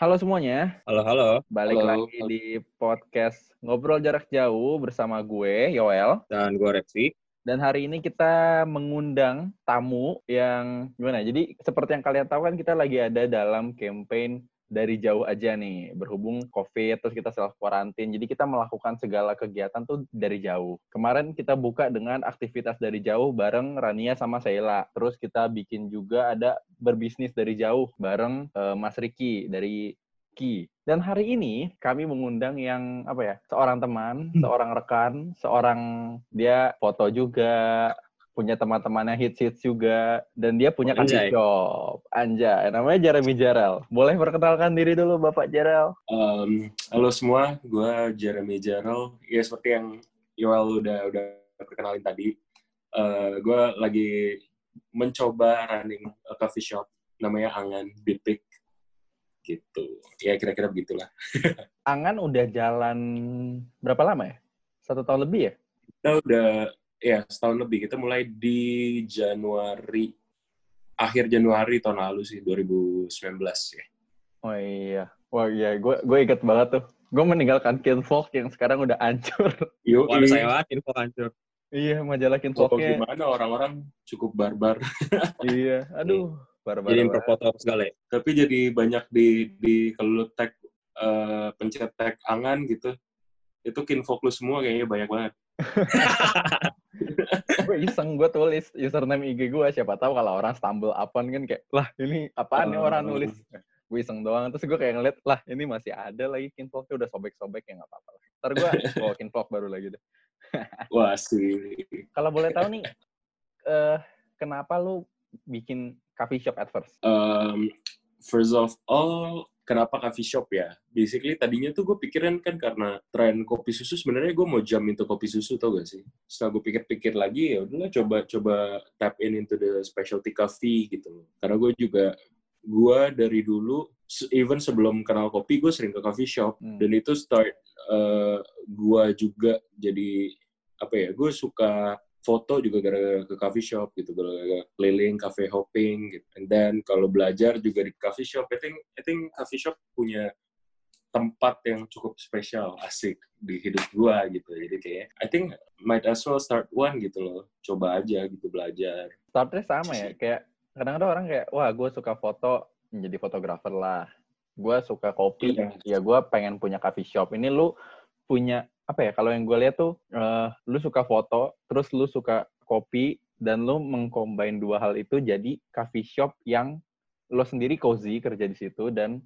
Halo semuanya, Halo, halo. balik Halo. lagi di podcast Ngobrol Jarak Jauh bersama gue, Yoel. Dan gue Repsi. Dan hari ini kita mengundang tamu yang gimana? Jadi seperti yang kalian tahu kan kita lagi ada dalam campaign dari jauh aja nih. Berhubung COVID, terus kita self quarantine. Jadi kita melakukan segala kegiatan tuh dari jauh. Kemarin kita buka dengan aktivitas dari jauh bareng Rania sama Sheila. Terus kita bikin juga ada berbisnis dari jauh bareng eh, Mas Riki dari Ki. Dan hari ini kami mengundang yang apa ya? Seorang teman, seorang rekan, seorang dia foto juga, punya teman-teman yang hits-hits juga, dan dia punya coffee Anjay. shop. Anjay, namanya Jeremy Jarel. Boleh perkenalkan diri dulu Bapak Jarel? Um, halo semua, gue Jeremy Jarrell. Ya seperti yang Yoel udah udah perkenalin tadi, eh gue lagi mencoba running a coffee shop namanya Angan Bipik gitu. Ya kira-kira begitulah. Angan udah jalan berapa lama ya? Satu tahun lebih ya? Kita udah ya setahun lebih. Kita mulai di Januari akhir Januari tahun lalu sih 2019 ya. Oh iya. Wah iya, gue gue inget banget tuh. Gue meninggalkan Kinfolk yang sekarang udah hancur. Yo, Waduh, saya banget info hancur. iya, majalah Oh, Kinfolknya. gimana orang-orang cukup barbar. iya, aduh. Barbar Jadi banget. foto segala ya. tapi jadi banyak di di kalau lu tag eh, pencet tag angan gitu itu kinfokus semua kayaknya banyak banget gue iseng gue tulis username IG gue siapa tahu kalau orang stumble upon kan kayak lah ini apaan nih Oh. orang nulis? Gue iseng doang. Terus gue kayak ngeliat lah ini masih ada lagi kinfolknya udah sobek-sobek ya nggak apa-apa lah. Ntar gue bawa kinfolk baru lagi deh. Wah sih. Kalau boleh tahu nih eh kenapa lu bikin coffee shop at first? Um, first of all kenapa coffee shop ya? Basically tadinya tuh gue pikirin kan karena tren kopi susu sebenarnya gue mau jam into kopi susu tau gak sih? Setelah gue pikir-pikir lagi ya udahlah coba coba tap in into the specialty coffee gitu karena gue juga gue dari dulu even sebelum kenal kopi gue sering ke coffee shop. Hmm. dan itu start uh, gua juga jadi apa ya gue suka foto juga gara-gara ke coffee shop gitu gara-gara keliling cafe hopping gitu. And then kalau belajar juga di coffee shop I think I think coffee shop punya tempat yang cukup spesial asik di hidup gua gitu. Jadi kayak I think might as well start one gitu loh. Coba aja gitu belajar. Startnya sama ya kayak kadang-kadang orang kayak wah gue suka foto menjadi fotografer lah. Gue suka kopi Iya. ya gue pengen punya coffee shop. Ini lu punya apa ya kalau yang gue lihat tuh eh, lu suka foto terus lu suka kopi dan lu mengcombine dua hal itu jadi coffee shop yang lo sendiri cozy kerja di situ dan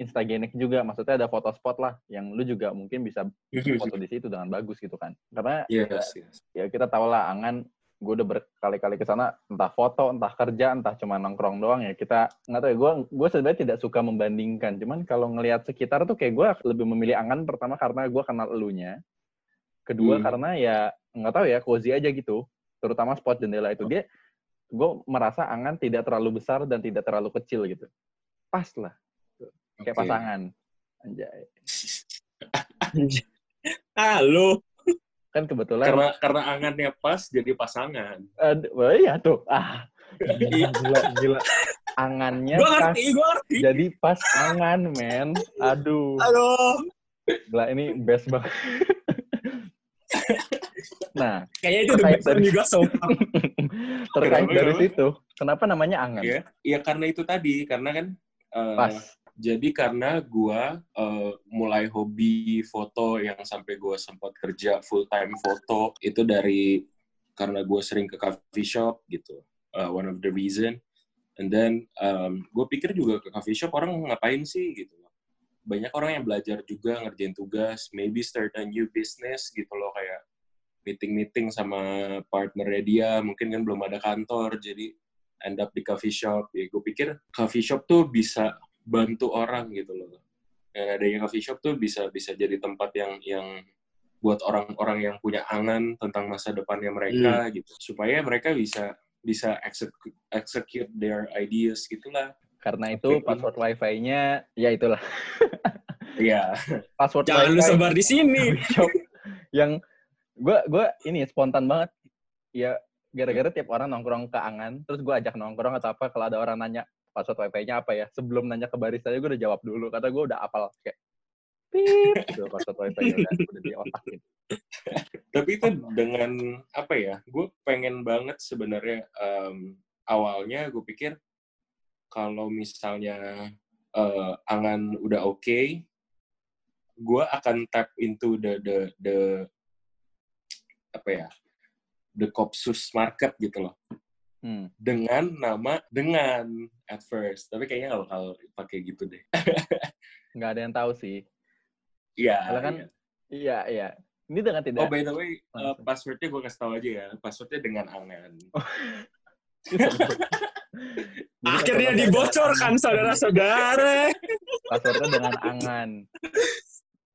instagenic juga. Maksudnya ada foto spot lah yang lu juga mungkin bisa foto di situ dengan bagus gitu kan. Karena yes, yes. ya kita tahu lah angan gue udah berkali-kali ke sana entah foto entah kerja entah cuma nongkrong doang ya. Kita nggak tahu ya gue gue sebenarnya tidak suka membandingkan. Cuman kalau ngelihat sekitar tuh kayak gue lebih memilih angan pertama karena gue kenal elunya. Kedua Hmm. karena ya nggak tahu ya cozy aja gitu. Terutama spot jendela itu. Dia gue merasa angan tidak terlalu besar dan tidak terlalu kecil gitu. Pas lah. Kayak Oke. pasangan. Anjay. Halo. Kan kebetulan karena karena angannya pas jadi pasangan. Aduh, oh iya tuh. Ah. Gila gila angannya Gue pas ngerti, gue ngerti. jadi pas angan men. Aduh. Halo. gila ini best banget. Nah Kayaknya itu Terkait dari- juga so terkait dari situ kenapa namanya angan? Ya ya karena itu tadi karena kan eh, pas Jadi karena gua eh, mulai hobi foto yang sampai gua sempat kerja full time foto itu dari karena gua sering ke coffee shop gitu. Uh, one of the reason. And then um, gue pikir juga ke coffee shop orang ngapain sih gitu. Banyak orang yang belajar juga ngerjain tugas, maybe start a new business gitu loh kayak meeting-meeting sama partnernya dia, mungkin kan belum ada kantor, jadi end up di coffee shop. Ya gue pikir coffee shop tuh bisa bantu orang gitu loh. Dan adanya coffee shop tuh bisa bisa jadi tempat yang yang buat orang-orang yang punya angan tentang masa depannya mereka gitu. Supaya mereka bisa bisa execute, execute their ideas gitulah. karena itu Oke. password wifi-nya ya itulah Iya. password Jangan lu wifi sebar di sini. shop yang gue gue ini spontan banget ya gara-gara tiap orang nongkrong ke angan terus gue ajak nongkrong atau apa kalau ada orang nanya password wifi-nya apa ya. Sebelum nanya ke barista gue udah jawab dulu. Kata gue udah apal kayak pip gitu password wifi-nya udah, udah di otak gitu. Tapi itu dengan apa ya? Gue pengen banget sebenarnya em, awalnya gue pikir kalau misalnya eh, angan udah oke, gue akan tap into the the the apa ya? The Kopsus market gitu loh. Hmm. Dengan nama dengan at first. Tapi kayaknya nggak bakal pakai gitu deh. Nggak ada yang tahu sih. Iya. Karena kan iya. Iya, iya. Ini dengan tidak Oh by the way, uh, passwordnya gue kasih tahu aja ya. Passwordnya dengan angan. Jadi Akhirnya dibocorkan saudara-saudara. Passwordnya dengan angan.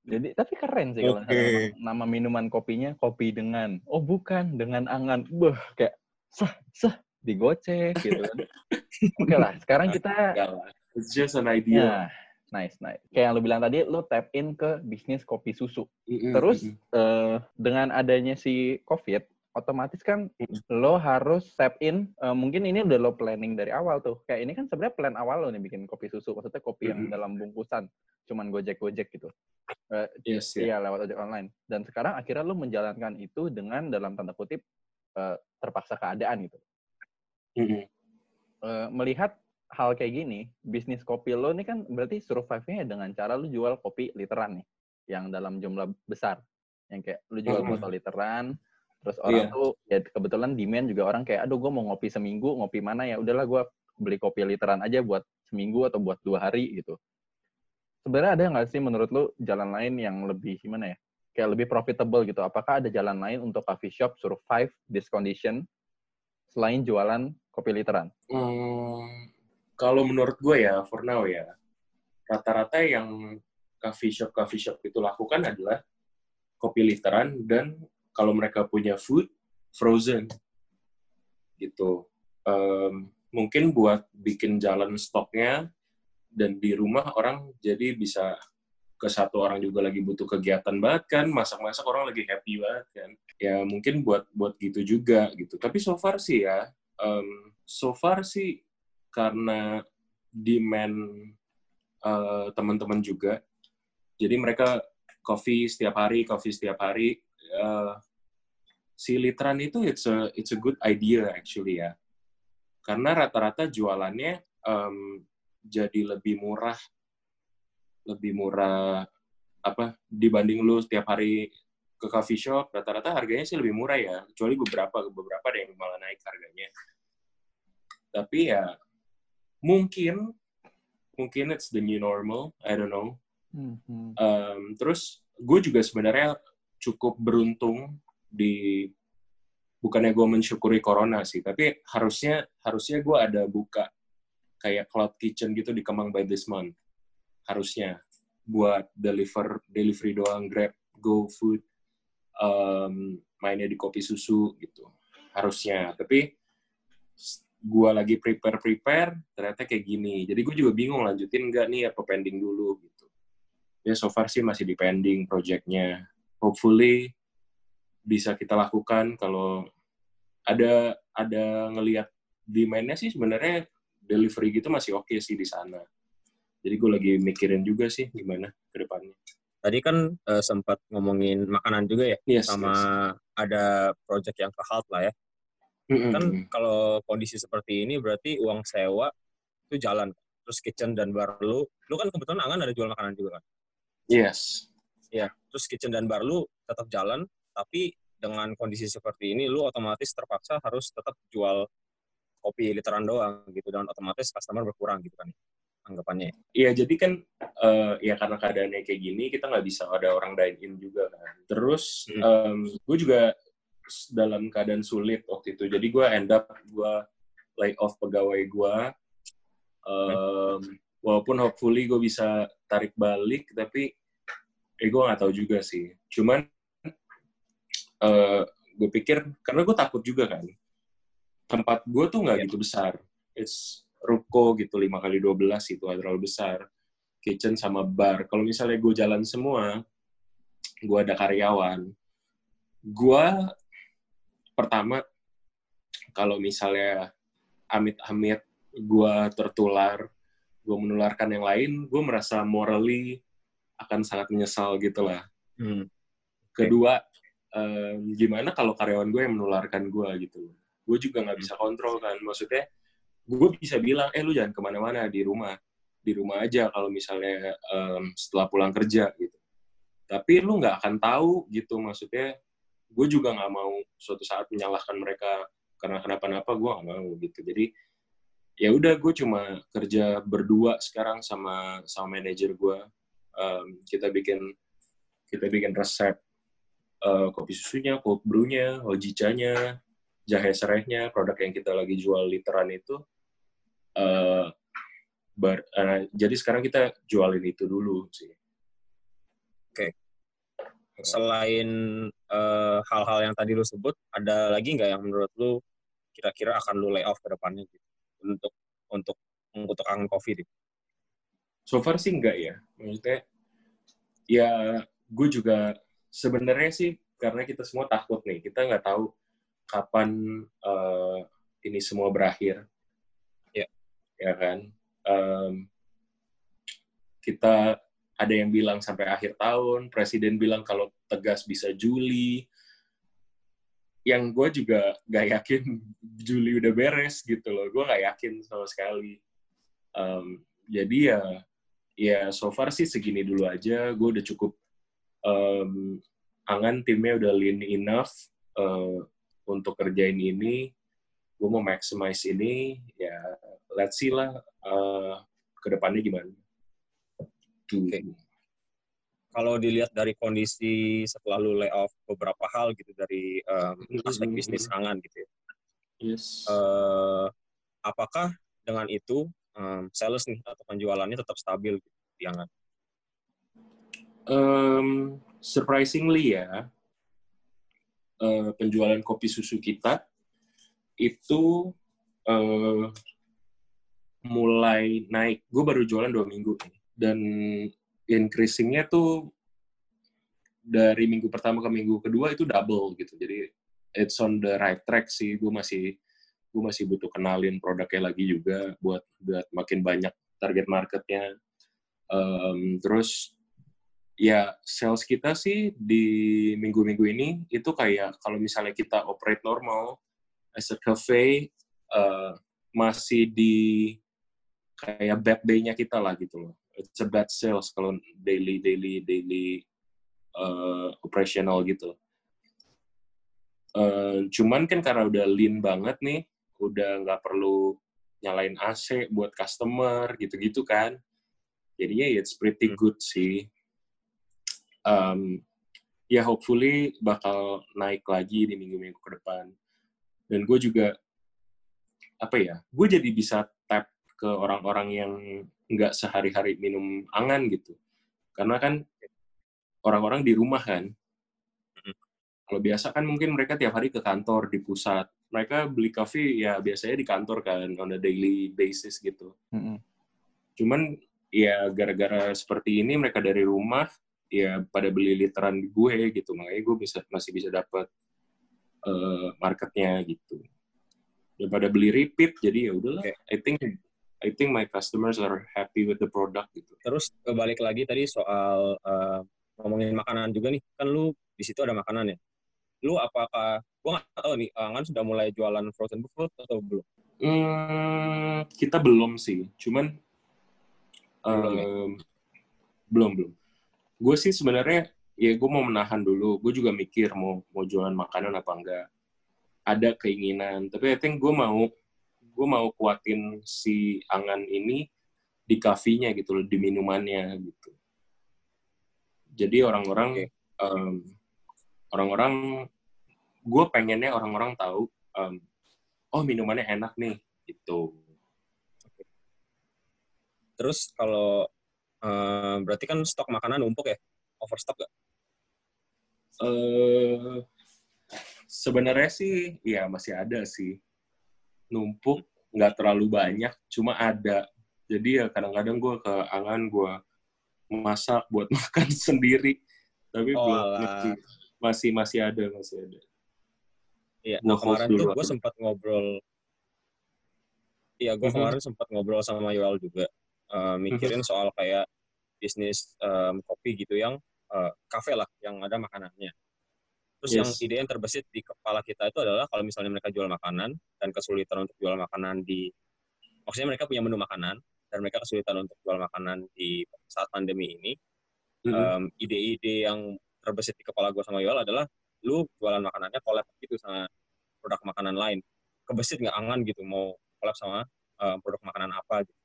Jadi tapi keren sih kalau Oke. misalnya nama, nama minuman kopinya kopi dengan. Oh bukan dengan angan. Beuh kayak sah sah digocek gitu kan. Oke lah, sekarang kita. It's just an idea. ya nice nice. Kayak yang lu bilang tadi, lu tap in ke bisnis kopi susu. Mm-mm, Terus eh, dengan adanya si COVID, otomatis kan lo harus tap in. eh, mungkin ini udah lo planning dari awal tuh. Kayak ini kan sebenarnya plan awal lo nih bikin kopi susu. Maksudnya kopi yang Mm-mm. dalam bungkusan, cuman gojek-gojek gitu. Eh, yes, ya. Iya lewat ojek online. Dan sekarang akhirnya lo menjalankan itu dengan dalam tanda kutip eh, terpaksa keadaan gitu. Mm-mm. Eh, melihat hal kayak gini, bisnis kopi lo ini kan berarti survive-nya dengan cara lo jual kopi literan nih, yang dalam jumlah besar. Yang kayak lo jual botol literan, terus orang Iya. tuh ya kebetulan demand juga orang kayak, aduh gue mau ngopi seminggu, ngopi mana ya? Udahlah gue beli kopi literan aja buat seminggu atau buat dua hari gitu. Sebenarnya ada nggak sih menurut lo jalan lain yang lebih gimana ya? Kayak lebih profitable gitu. Apakah ada jalan lain untuk coffee shop survive this condition selain jualan kopi literan? Hmm, kalau menurut gue ya, for now ya, rata-rata yang coffee shop coffee shop itu lakukan adalah kopi literan dan kalau mereka punya food frozen gitu. Em, mungkin buat bikin jalan stoknya dan di rumah orang jadi bisa ke satu orang juga lagi butuh kegiatan banget kan masak-masak orang lagi happy banget kan ya mungkin buat buat gitu juga gitu tapi so far sih ya em, so far sih karena demand eh, teman-teman juga. Jadi mereka coffee setiap hari coffee setiap hari. Eh, si literan itu it's a it's a good idea actually ya. Karena rata-rata jualannya em, jadi lebih murah lebih murah apa dibanding lu setiap hari ke coffee shop rata-rata harganya sih lebih murah ya. Kecuali beberapa beberapa ada yang malah naik harganya. Tapi ya mungkin mungkin it's the new normal I don't know. Um, terus gue juga sebenarnya cukup beruntung di bukannya gue mensyukuri corona sih tapi harusnya harusnya gue ada buka kayak cloud kitchen gitu di Kemang by this month. Harusnya buat deliver delivery doang grab go food um, mainnya di kopi susu gitu harusnya. Tapi gue lagi prepare prepare ternyata kayak gini. Jadi gue juga bingung lanjutin nggak nih apa pending dulu gitu. Ya so far sih masih di pending projectnya. Hopefully bisa kita lakukan kalau ada ada ngelihat demand-nya sih sebenarnya delivery gitu masih oke sih di sana. Jadi gue lagi mikirin juga sih gimana ke depannya Tadi kan eh, sempat ngomongin makanan juga ya, yes, sama yes. ada project yang ke halt lah ya. Mm-mm. Kan kalau kondisi seperti ini berarti uang sewa itu jalan. Terus kitchen dan bar lu, lu kan kebetulan Angan ada jual makanan juga kan? yes Ya, terus kitchen dan bar lu tetap jalan, tapi dengan kondisi seperti ini lu otomatis terpaksa harus tetap jual kopi literan doang gitu dan otomatis customer berkurang gitu kan anggapannya. Iya, jadi kan eh, ya karena keadaannya kayak gini, kita nggak bisa ada orang dine in juga kan. Terus gue juga dalam keadaan sulit waktu itu. Jadi gue end up gue lay off pegawai gue. Em, walaupun hopefully gue bisa tarik balik, tapi eh gue nggak tahu juga sih. Cuman gue pikir karena gue takut juga kan. Tempat gue tuh nggak Iya. gitu besar. It's ruko gitu 5 kali 12 itu nggak terlalu besar. Kitchen sama bar. Kalau misalnya gue jalan semua, gue ada karyawan. Gue pertama kalau misalnya amit-amit gue tertular, gue menularkan yang lain, gue merasa morally akan sangat menyesal gitu lah. Hmm. Kedua, em, gimana kalau karyawan gue yang menularkan gue gitu. Gue juga nggak bisa kontrol kan. Maksudnya, gue bisa bilang, eh lu jangan ke mana-mana di rumah. Di rumah aja kalau misalnya em, setelah pulang kerja gitu. Tapi lu nggak akan tahu gitu. Maksudnya, gue juga nggak mau suatu saat menyalahkan mereka karena kenapa-napa gue nggak mau gitu. Jadi, ya udah gue cuma kerja berdua sekarang sama sama manajer gue Em, kita bikin kita bikin resep eh, kopi susunya, cold brew-nya, hojicanya, jahe serehnya, produk yang kita lagi jual literan itu. Eh, bar- eh, jadi sekarang kita jualin itu dulu sih. Selain eh, hal-hal yang tadi lu sebut, ada lagi nggak yang menurut lu kira-kira akan lu lay off ke depannya gitu untuk untuk untuk kopi gitu? So far sih enggak ya. Maksudnya, ya gue juga sebenarnya sih karena kita semua takut nih. Kita nggak tahu kapan eh, ini semua berakhir. Ya. Kan. Em, kita ada yang bilang sampai akhir tahun. Presiden bilang kalau tegas bisa Juli. Yang gue juga gak yakin Juli udah beres gitu loh. Gue gak yakin sama sekali. Em, jadi ya ya so far sih segini dulu aja gue udah cukup em, angan timnya udah lean enough eh, untuk kerjain ini gue mau maximize ini ya let's see lah eh, ke depannya gimana Tuh. Oke. Kalau dilihat dari kondisi setelah lu lay off beberapa hal gitu dari em, aspek Mhm. bisnis angan gitu ya. yes Eh, apakah dengan itu em, sales nih atau penjualannya tetap stabil gitu di angan? Em, surprisingly ya eh, penjualan kopi susu kita itu eh, mulai naik. Gue baru jualan dua minggu dan increasingnya tuh dari minggu pertama ke minggu kedua itu double gitu. Jadi it's on the right track sih. Gue masih gue masih butuh kenalin produknya lagi juga buat buat makin banyak target marketnya. Em, terus ya sales kita sih di minggu-minggu ini itu kayak kalau misalnya kita operate normal as a cafe eh, masih di kayak bad day-nya kita lah gitu loh. It's a bad sales kalau daily daily daily eh, operational gitu. Eh, cuman kan karena udah lean banget nih, udah nggak perlu nyalain AC buat customer gitu-gitu kan. Jadinya ya it's pretty Hmm. good sih. Um, ya hopefully bakal naik lagi di minggu-minggu ke depan. Dan gue juga apa ya? Gue jadi bisa tap ke orang-orang yang nggak sehari-hari minum angan gitu. Karena kan orang-orang di rumah kan. Kalau biasa kan mungkin mereka tiap hari ke kantor di pusat. Mereka beli kopi ya biasanya di kantor kan on a daily basis gitu. Cuman ya gara-gara seperti ini mereka dari rumah ya pada beli literan di gue gitu. Makanya gue bisa masih bisa dapat eh, marketnya gitu. Daripada beli repeat jadi ya udahlah. Oke. I think I think my customers are happy with the product gitu. Terus eh, balik lagi tadi soal eh, ngomongin makanan juga nih, kan lu di situ ada makanan ya. Lu apakah, gua nggak tahu nih, Angan sudah mulai jualan frozen food atau belum? Hmm, kita belum sih, cuman Belum ya? em, belum belum. Gue sih sebenarnya ya gue mau menahan dulu. Gue juga mikir mau mau jualan makanan apa enggak. Ada keinginan, tapi I think gue mau gue mau kuatin si angan ini di kafenya gitu loh, di minumannya gitu. Jadi orang-orang Oke. em, orang-orang gue pengennya orang-orang tahu em, oh minumannya enak nih gitu. Terus kalau eh, berarti kan stok makanan numpuk ya? Overstock gak? eh sebenarnya sih ya masih ada sih. Numpuk nggak terlalu banyak cuma ada. Jadi ya kadang-kadang gue ke angan gue masak buat makan sendiri. Tapi Oh, belum masih masih ada masih ada. Iya. Gua Nah kemarin tuh gue sempat ngobrol. Iya, gue Mhm. kemarin sempat ngobrol sama Yoel juga, eh, mikirin soal kayak bisnis em, kopi gitu yang eh, kafe lah, yang ada makanannya. Terus yang Yes. ide yang terbesit di kepala kita itu adalah kalau misalnya mereka jual makanan dan kesulitan untuk jual makanan di, maksudnya mereka punya menu makanan dan mereka kesulitan untuk jual makanan di saat pandemi ini, Mhm. em, ide-ide yang terbesit di kepala gue sama Yoel adalah lu jualan makanannya collab gitu sama produk makanan lain. Kebesit nggak angan gitu mau collab sama eh, produk makanan apa gitu.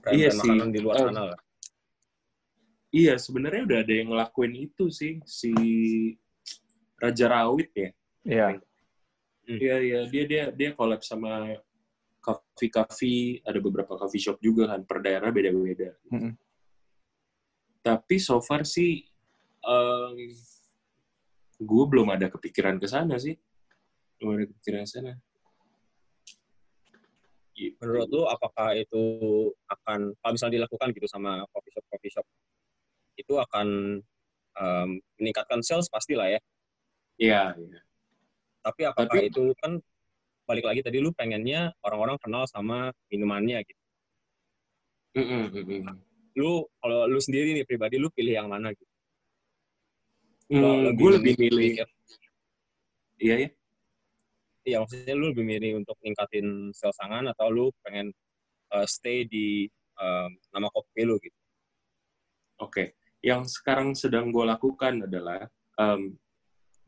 Brand-brand Iya sih. makanan di luar Eh, sana lah. Iya, sebenarnya udah ada yang ngelakuin itu sih si Raja Rawit ya. Iya. Iya, iya, dia dia dia collab sama coffee-coffee, ada beberapa coffee shop juga kan per daerah beda-beda. Mm-mm. Tapi so far sih gue belum ada kepikiran ke sana sih. Belum ada kepikiran ke sana. Gitu. Menurut lu apakah itu akan kalau misalnya dilakukan gitu sama coffee shop coffee shop itu akan em, meningkatkan sales pastilah ya. Iya, iya. Tapi apakah Tapi- itu kan balik lagi tadi lu pengennya orang-orang kenal sama minumannya gitu. Mm-mm, mm-mm. Lu kalau lu sendiri nih pribadi lu pilih yang mana gitu? Hmm, gue lebih milih, iya ya. Iya, maksudnya lu lebih milih untuk ningkatin sales sangan atau lu pengen uh, stay di um, nama kopi lu gitu. Oke, yang sekarang sedang gue lakukan adalah em,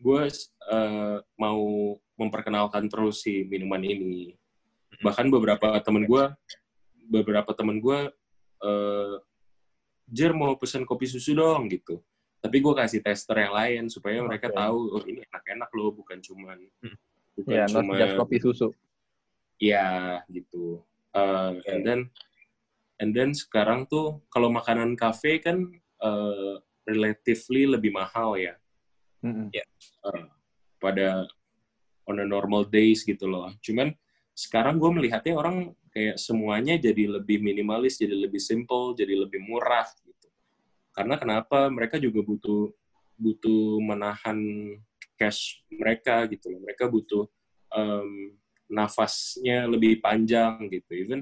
gue eh, mau memperkenalkan terus si minuman ini. Bahkan beberapa temen gue, beberapa temen gue, eh, Jer mau pesan kopi susu dong gitu. Tapi gue kasih tester yang lain supaya mereka Oke. tahu, oh ini enak-enak loh, bukan cuman, Hmm. Bukan Ya, not cuma, just kopi susu. ya gitu. Eh, Oke. And then, and then sekarang tuh kalau makanan kafe kan eh, relatively lebih mahal ya. Mm-mm. uh, pada on a normal days gitu loh. Cuman sekarang gue melihatnya orang kayak semuanya jadi lebih minimalis, jadi lebih simple, jadi lebih murah gitu. Karena kenapa? Mereka juga butuh butuh menahan cash mereka gitu loh. Mereka butuh um, nafasnya lebih panjang gitu. Even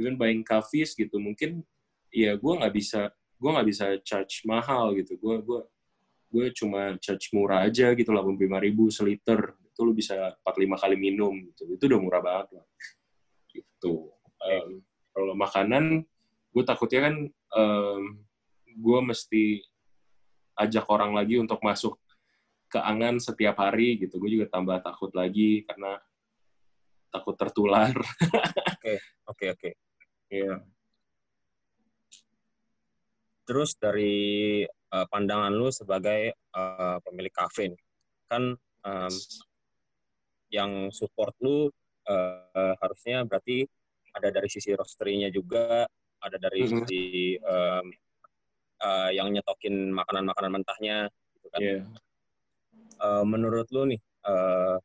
even buying coffees gitu mungkin ya gue nggak bisa gue nggak bisa charge mahal gitu. Gue gue gue cuma charge murah aja gitu lah, lima ribu seliter. Itu lu bisa 45 kali minum gitu. Itu udah murah banget lah. Gitu. Em, kalau makanan, gue takutnya kan em, gue mesti ajak orang lagi untuk masuk ke angan setiap hari gitu. Gue juga tambah takut lagi karena takut tertular. Oke, oke. Iya. Terus dari uh, pandangan lu sebagai uh, pemilik kafe nih, kan um, yang support lu uh, harusnya berarti ada dari sisi roastery-nya juga, ada dari Mhm. sisi um, uh, yang nyetokin makanan-makanan mentahnya, gitu kan. Iya. Uh, menurut lu nih, uh,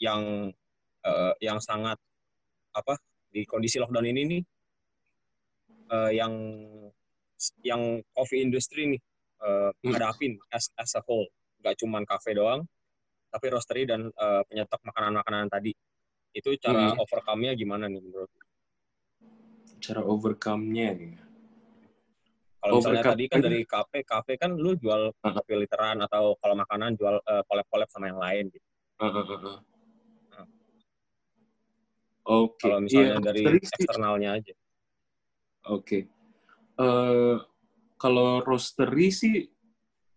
yang uh, yang sangat apa di kondisi lockdown ini nih, uh, yang yang coffee industry nih uh, Hmm. hadapin as as a whole, nggak cuman kafe doang, tapi roastery dan uh, penyetok makanan-makanan tadi. Itu cara Hmm. overcome-nya gimana nih menurut? lu? Cara overcome-nya ya. Kalau misalnya Overcome tadi kan dari kafe, kafe kan lu jual Uh-huh. kopi literan atau kalau makanan jual uh, collab-collab sama yang lain gitu. Heeh, heeh, heeh. Oke. Kalau misalnya Iya, dari roastery sih- eksternalnya aja. Oke. Eh, kalau roastery sih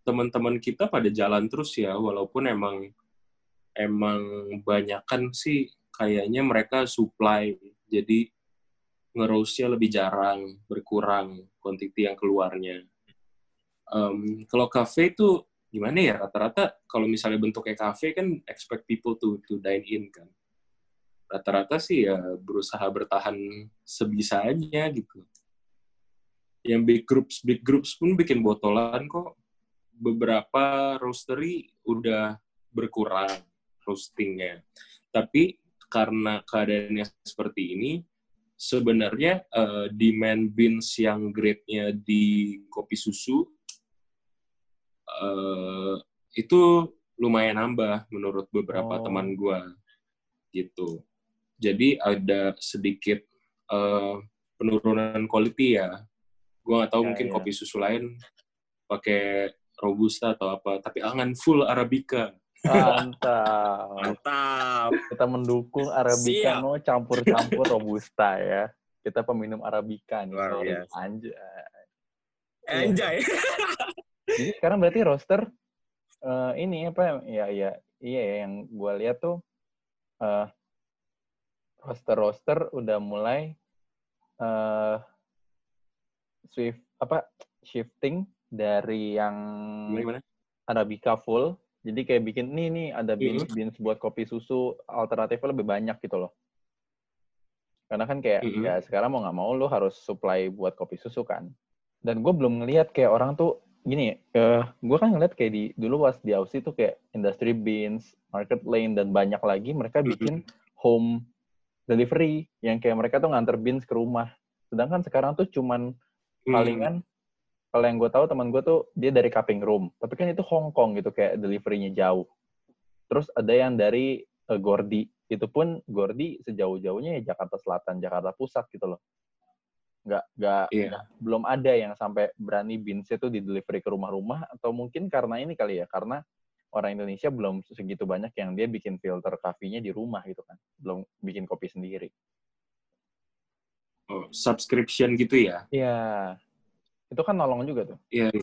teman-teman kita pada jalan terus ya, walaupun emang emang banyakan sih kayaknya mereka supply, jadi nge-roastnya lebih jarang, berkurang quantity yang keluarnya. Em, kalau cafe itu gimana ya rata-rata kalau misalnya bentuknya cafe kan expect people to to dine in kan. Rata-rata sih ya berusaha bertahan sebisanya gitu yang big groups big groups pun bikin botolan kok beberapa roastery udah berkurang roastingnya tapi karena keadaannya seperti ini sebenarnya eh, demand beans yang grade-nya di kopi susu eh, itu lumayan nambah menurut beberapa Oh. teman gua gitu jadi ada sedikit eh, penurunan quality ya. Gue nggak tahu Ya, mungkin ya. kopi susu lain pakai robusta atau apa, tapi angan full arabica. Mantap. Mantap. Kita mendukung Arabicano campur-campur Robusta ya. Kita peminum Arabica nih. Luar biasa. Anjay. Anjay. Jadi sekarang berarti roster eh, ini apa ya ya iya ya yang gue lihat tuh eh roster-roster udah mulai eh shift apa shifting dari yang Gimana? Arabica full. Jadi kayak bikin nih nih ada beans Mhm. beans buat kopi susu alternatifnya lebih banyak gitu loh. Karena kan kayak Mhm. ya sekarang mau nggak mau lo harus supply buat kopi susu kan. Dan gue belum ngelihat kayak orang tuh gini, eh gue kan ngeliat kayak di dulu pas di Aussie tuh kayak industry beans, market lane dan banyak lagi mereka bikin home delivery yang kayak mereka tuh nganter beans ke rumah. Sedangkan sekarang tuh cuman Hmm. palingan kalau yang gue tahu teman gue tuh dia dari cupping room. Tapi kan itu Hong Kong gitu kayak deliverynya jauh. Terus ada yang dari eh, Gordi itu pun Gordi sejauh-jauhnya ya Jakarta Selatan Jakarta Pusat gitu loh. Nggak nggak Iya. nggak- belum ada yang sampai berani beans itu di delivery ke rumah-rumah atau mungkin karena ini kali ya karena orang Indonesia belum segitu banyak yang dia bikin filter kafenya di rumah gitu kan. Belum bikin kopi sendiri. Oh, subscription gitu ya. Iya itu kan nolong juga tuh. Iya.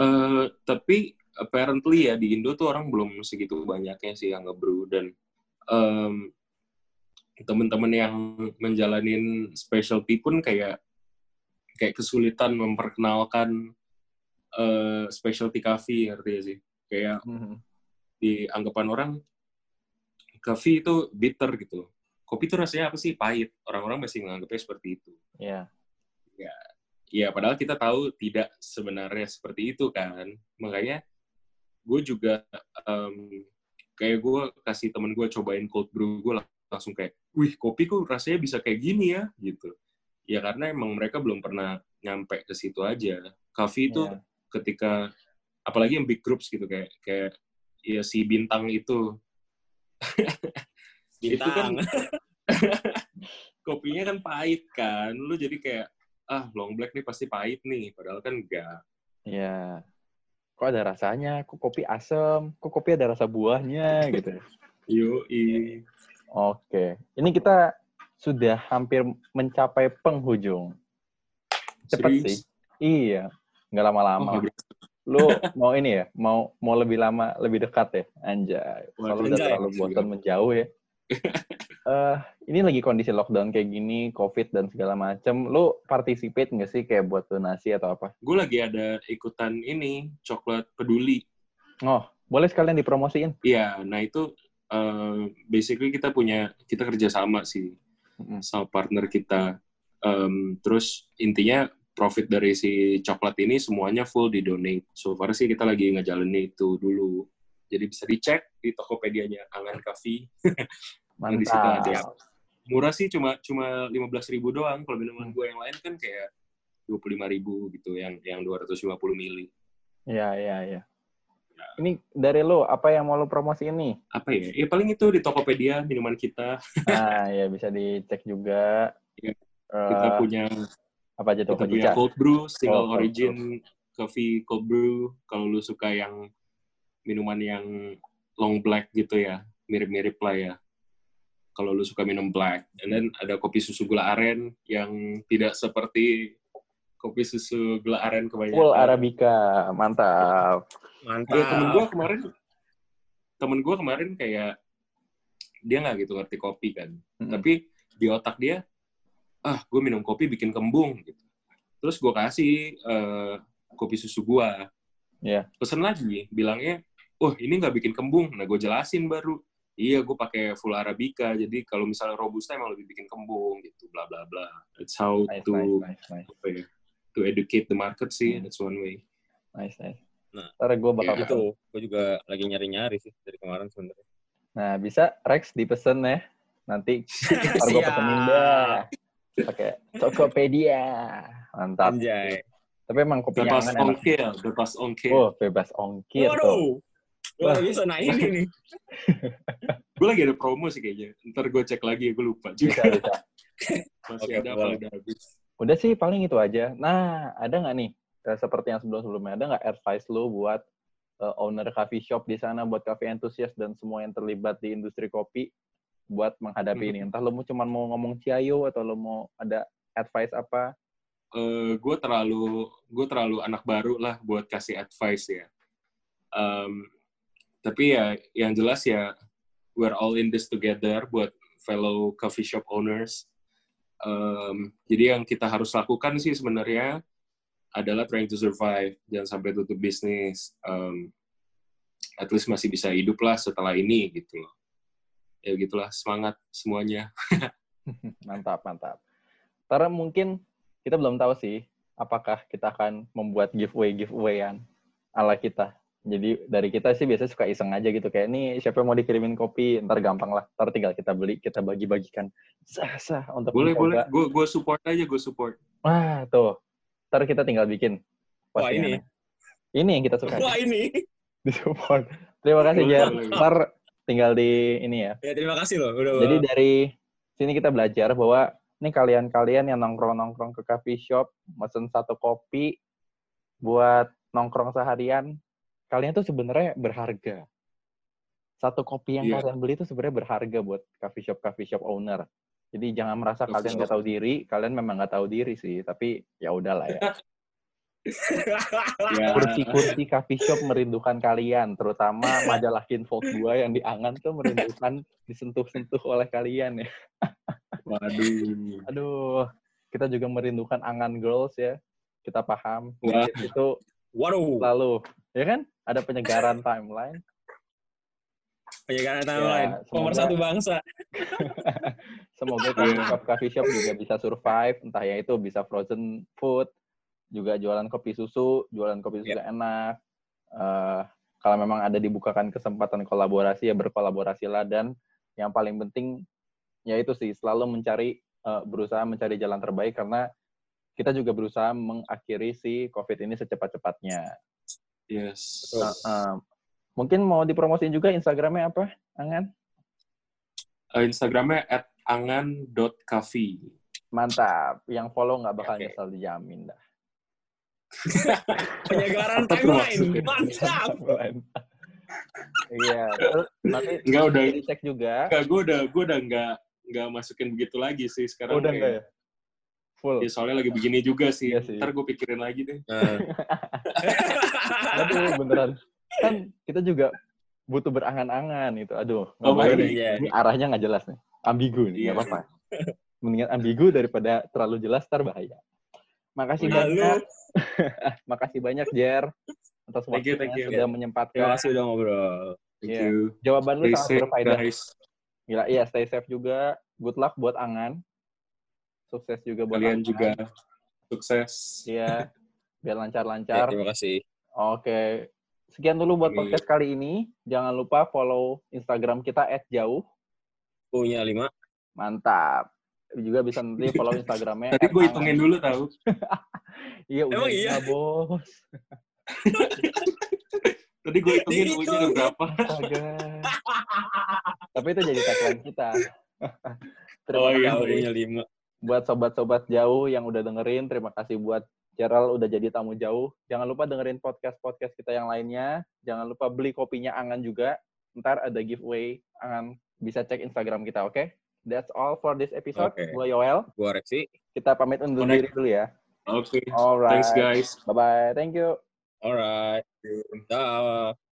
Eh, tapi apparently ya di Indo tuh orang belum segitu banyaknya sih yang ngebrew dan em, teman-teman yang menjalanin specialty pun kayak kayak kesulitan memperkenalkan eh, specialty coffee ngerti ya sih? Kayak Mhm. di anggapan orang coffee itu bitter gitu kopi itu rasanya apa sih? Pahit. Orang-orang masih menganggapnya seperti itu. Iya Ya, padahal kita tahu tidak sebenarnya seperti itu kan. Makanya gue juga em, kayak gue kasih temen gue cobain cold brew, gue langsung kayak, wih kopi kok rasanya bisa kayak gini ya, gitu. Ya karena emang mereka belum pernah nyampe ke situ aja. Coffee itu Iya. ketika, apalagi yang big groups gitu, kayak kayak ya si bintang itu, itu kan Bintang. kopinya kan pahit kan, lu jadi kayak ah long black nih pasti pahit nih, padahal kan enggak. Iya. Kok ada rasanya? Kok kopi asam? Kok kopi ada rasa buahnya gitu. Yoi. Oke. Ini kita sudah hampir mencapai penghujung. Cepet Serius? sih. Iya. Nggak Oh, lama-lama. nggak berasa. Lu mau ini ya? Mau mau lebih lama, lebih dekat ya? Anjay. Soalnya udah terlalu bosan menjauh ya. Eh, ini lagi kondisi lockdown kayak gini, COVID dan segala macem. Lu participate nggak sih kayak buat donasi atau apa? Gue lagi ada ikutan ini, coklat peduli. Oh, boleh sekalian dipromosiin? Iya, nah itu eh, basically kita punya, kita kerjasama sih sama partner kita. Em, terus intinya profit dari si coklat ini semuanya full di donate. So far sih kita lagi ngejalanin itu dulu. Jadi bisa dicek di Tokopedia-nya Angan Coffee. Nah, di situ Mantap. ada. Murah sih cuma cuma 15.000 ribu doang. Kalau minuman gue yang lain kan kayak 25.000 ribu gitu, yang yang 250 mili. Iya, iya, iya. Ini dari lo, apa yang mau lo promosiin nih? Apa ya? Ya paling itu di Tokopedia minuman kita. Nah, ya bisa dicek juga. Eh, Kita punya apa aja tuh, kita punya cold brew, single cold origin coffee cold brew. Kalau lu suka yang minuman yang long black gitu ya, mirip-mirip lah ya. Kalau lu suka minum black. And then ada kopi susu gula aren yang tidak seperti kopi susu gula aren kebanyakan. Full Arabica, mantap. Mantap. Iya, temen gue kemarin, temen gue kemarin kayak dia nggak gitu ngerti kopi kan. Mm-mm. Tapi di otak dia, ah gue minum kopi bikin kembung gitu. Terus gue kasih eh, kopi susu gue. Iya. Pesen lagi, bilangnya, oh ini nggak bikin kembung. Nah gue jelasin baru, iya gue pakai full arabica. Jadi kalau misalnya robusta emang lebih bikin kembung gitu, bla bla bla. That's how Nice, to nice, nice, nice, ya, to educate the market sih. Hmm. That's one way. nice, nice. Nah, Ntar gue bakal. Itu, gue juga lagi nyari-nyari sih dari kemarin sebenarnya. Nah, bisa Rex dipesen ya. Nanti ntar gue pesenin dah. Pakai Tokopedia. Mantap. Anjay. Tapi emang kopi Bebas angan enak. ongkir, bebas ongkir. Oh, bebas ongkir tuh. Luar biasa. Nah ini nih. gue lagi ada promo sih kayaknya. Ntar gue cek lagi, gue lupa Bisa, juga. bisa. Masih Oke, ada apa udah habis. Udah sih paling itu aja. Nah, ada nggak nih seperti yang sebelum-sebelumnya ada nggak advice lu buat eh, owner coffee shop di sana buat coffee enthusiast dan semua yang terlibat di industri kopi buat menghadapi ini. Entah lu mau cuma mau ngomong ciayo atau lu mau ada advice apa? eh gue terlalu gue terlalu anak baru lah buat kasih advice ya. Em, tapi ya yang jelas ya we're all in this together buat fellow coffee shop owners. Em, jadi yang kita harus lakukan sih sebenarnya adalah trying to survive, jangan sampai tutup bisnis. Em, at least masih bisa hidup lah setelah ini gitu loh. Ya gitulah semangat semuanya. mantap, mantap. Karena mungkin kita belum tahu sih apakah kita akan membuat giveaway giveawayan ala kita. Jadi dari kita sih biasanya suka iseng aja gitu kayak nih siapa yang mau dikirimin kopi ntar gampang lah ntar tinggal kita beli kita bagi-bagikan sah sah untuk Boleh mencoba. boleh, gue gue support aja, gue support. Wah tuh ntar kita tinggal bikin. Wah, ini. Ini yang kita suka Wah ini. di support. Terima kasih boleh. Ntar tinggal di ini ya. Ya terima kasih loh. Udah. Jadi dari sini kita belajar bahwa ini kalian-kalian yang nongkrong-nongkrong ke coffee shop, mesen satu kopi buat nongkrong seharian, kalian tuh sebenarnya berharga. Satu kopi yang Iya. kalian beli itu sebenarnya berharga buat coffee shop coffee shop owner. Jadi jangan merasa Coffee kalian nggak tahu diri, kalian memang nggak tahu diri sih, tapi ya udahlah ya. Ya, Kursi-kursi coffee shop merindukan kalian, terutama majalah Kinfolk 2 yang diangan tuh merindukan disentuh-sentuh oleh kalian ya. waduh. Aduh, kita juga merindukan angan girls ya. Kita paham. Wah. Itu Waduh. lalu, ya kan? Ada penyegaran timeline. Penyegaran Ya, timeline. Nomor semoga- satu bangsa. Semoga coffee shop coffee shop juga bisa survive, entah ya itu bisa frozen food, juga jualan kopi susu, jualan kopi susu enak. Eh, kalau memang ada dibukakan kesempatan kolaborasi ya berkolaborasilah dan yang paling penting ya itu sih selalu mencari eh, berusaha mencari jalan terbaik karena kita juga berusaha mengakhiri si COVID ini secepat-cepatnya. Yes. Eh, eh, mungkin mau dipromosiin juga Instagramnya apa, Angan? Eh, Instagramnya at angan.cafe. Mantap. Yang follow nggak bakal Oke. nyesel dijamin dah. Penyegaran timeline. Mantap. Iya, nanti Enggak udah, dicek juga. enggak, gue udah, gue udah enggak, enggak masukin begitu lagi sih sekarang. Udah kayak- enggak ya? Full. Ya, soalnya lagi begini juga sih. Iya sih. Ntar gue pikirin lagi deh. Nah, Aduh, beneran. Kan kita juga butuh berangan-angan itu. Aduh, Oh, baik. nih. Iya. ini arahnya nggak jelas nih. Ambigu nih, nggak Iya. apa-apa. Mendingan ambigu daripada terlalu jelas, ntar bahaya. Makasih Lalu. banyak. Makasih banyak, Jer. Atas Thank you, waktunya thank you. sudah terima menyempatkan. kasih udah ngobrol. Thank Iya. you. Jawaban lu Stay sangat berfaedah. guys. Gila, iya stay safe juga. Good luck buat Angan. Sukses juga buat Kalian juga sukses. Iya. Biar Ya, lancar-lancar. terima kasih. Oke. Sekian dulu buat Amin. podcast kali ini. Jangan lupa follow Instagram kita @jauh. Punya lima. Mantap. Juga bisa nanti follow Instagramnya. Tadi gue hitungin dulu tahu. Iya, udah Emang iya? bos. Tadi gue hitungin udah berapa. Tapi itu jadi tagline kita. Terima Oh, kasih iya, Punya lima. Buat sobat-sobat jauh yang udah dengerin. Terima kasih buat Gerald udah jadi tamu jauh. Jangan lupa dengerin podcast-podcast kita yang lainnya. Jangan lupa beli kopinya Angan juga. Ntar ada giveaway. Angan bisa cek Instagram kita, oke? That's all for this episode. Oke. Gua Yoel. Gua Reksi. Kita pamit undur Connect. diri dulu ya. Oke. Alright. Thanks guys. Bye-bye. Thank you. Alright. Dah.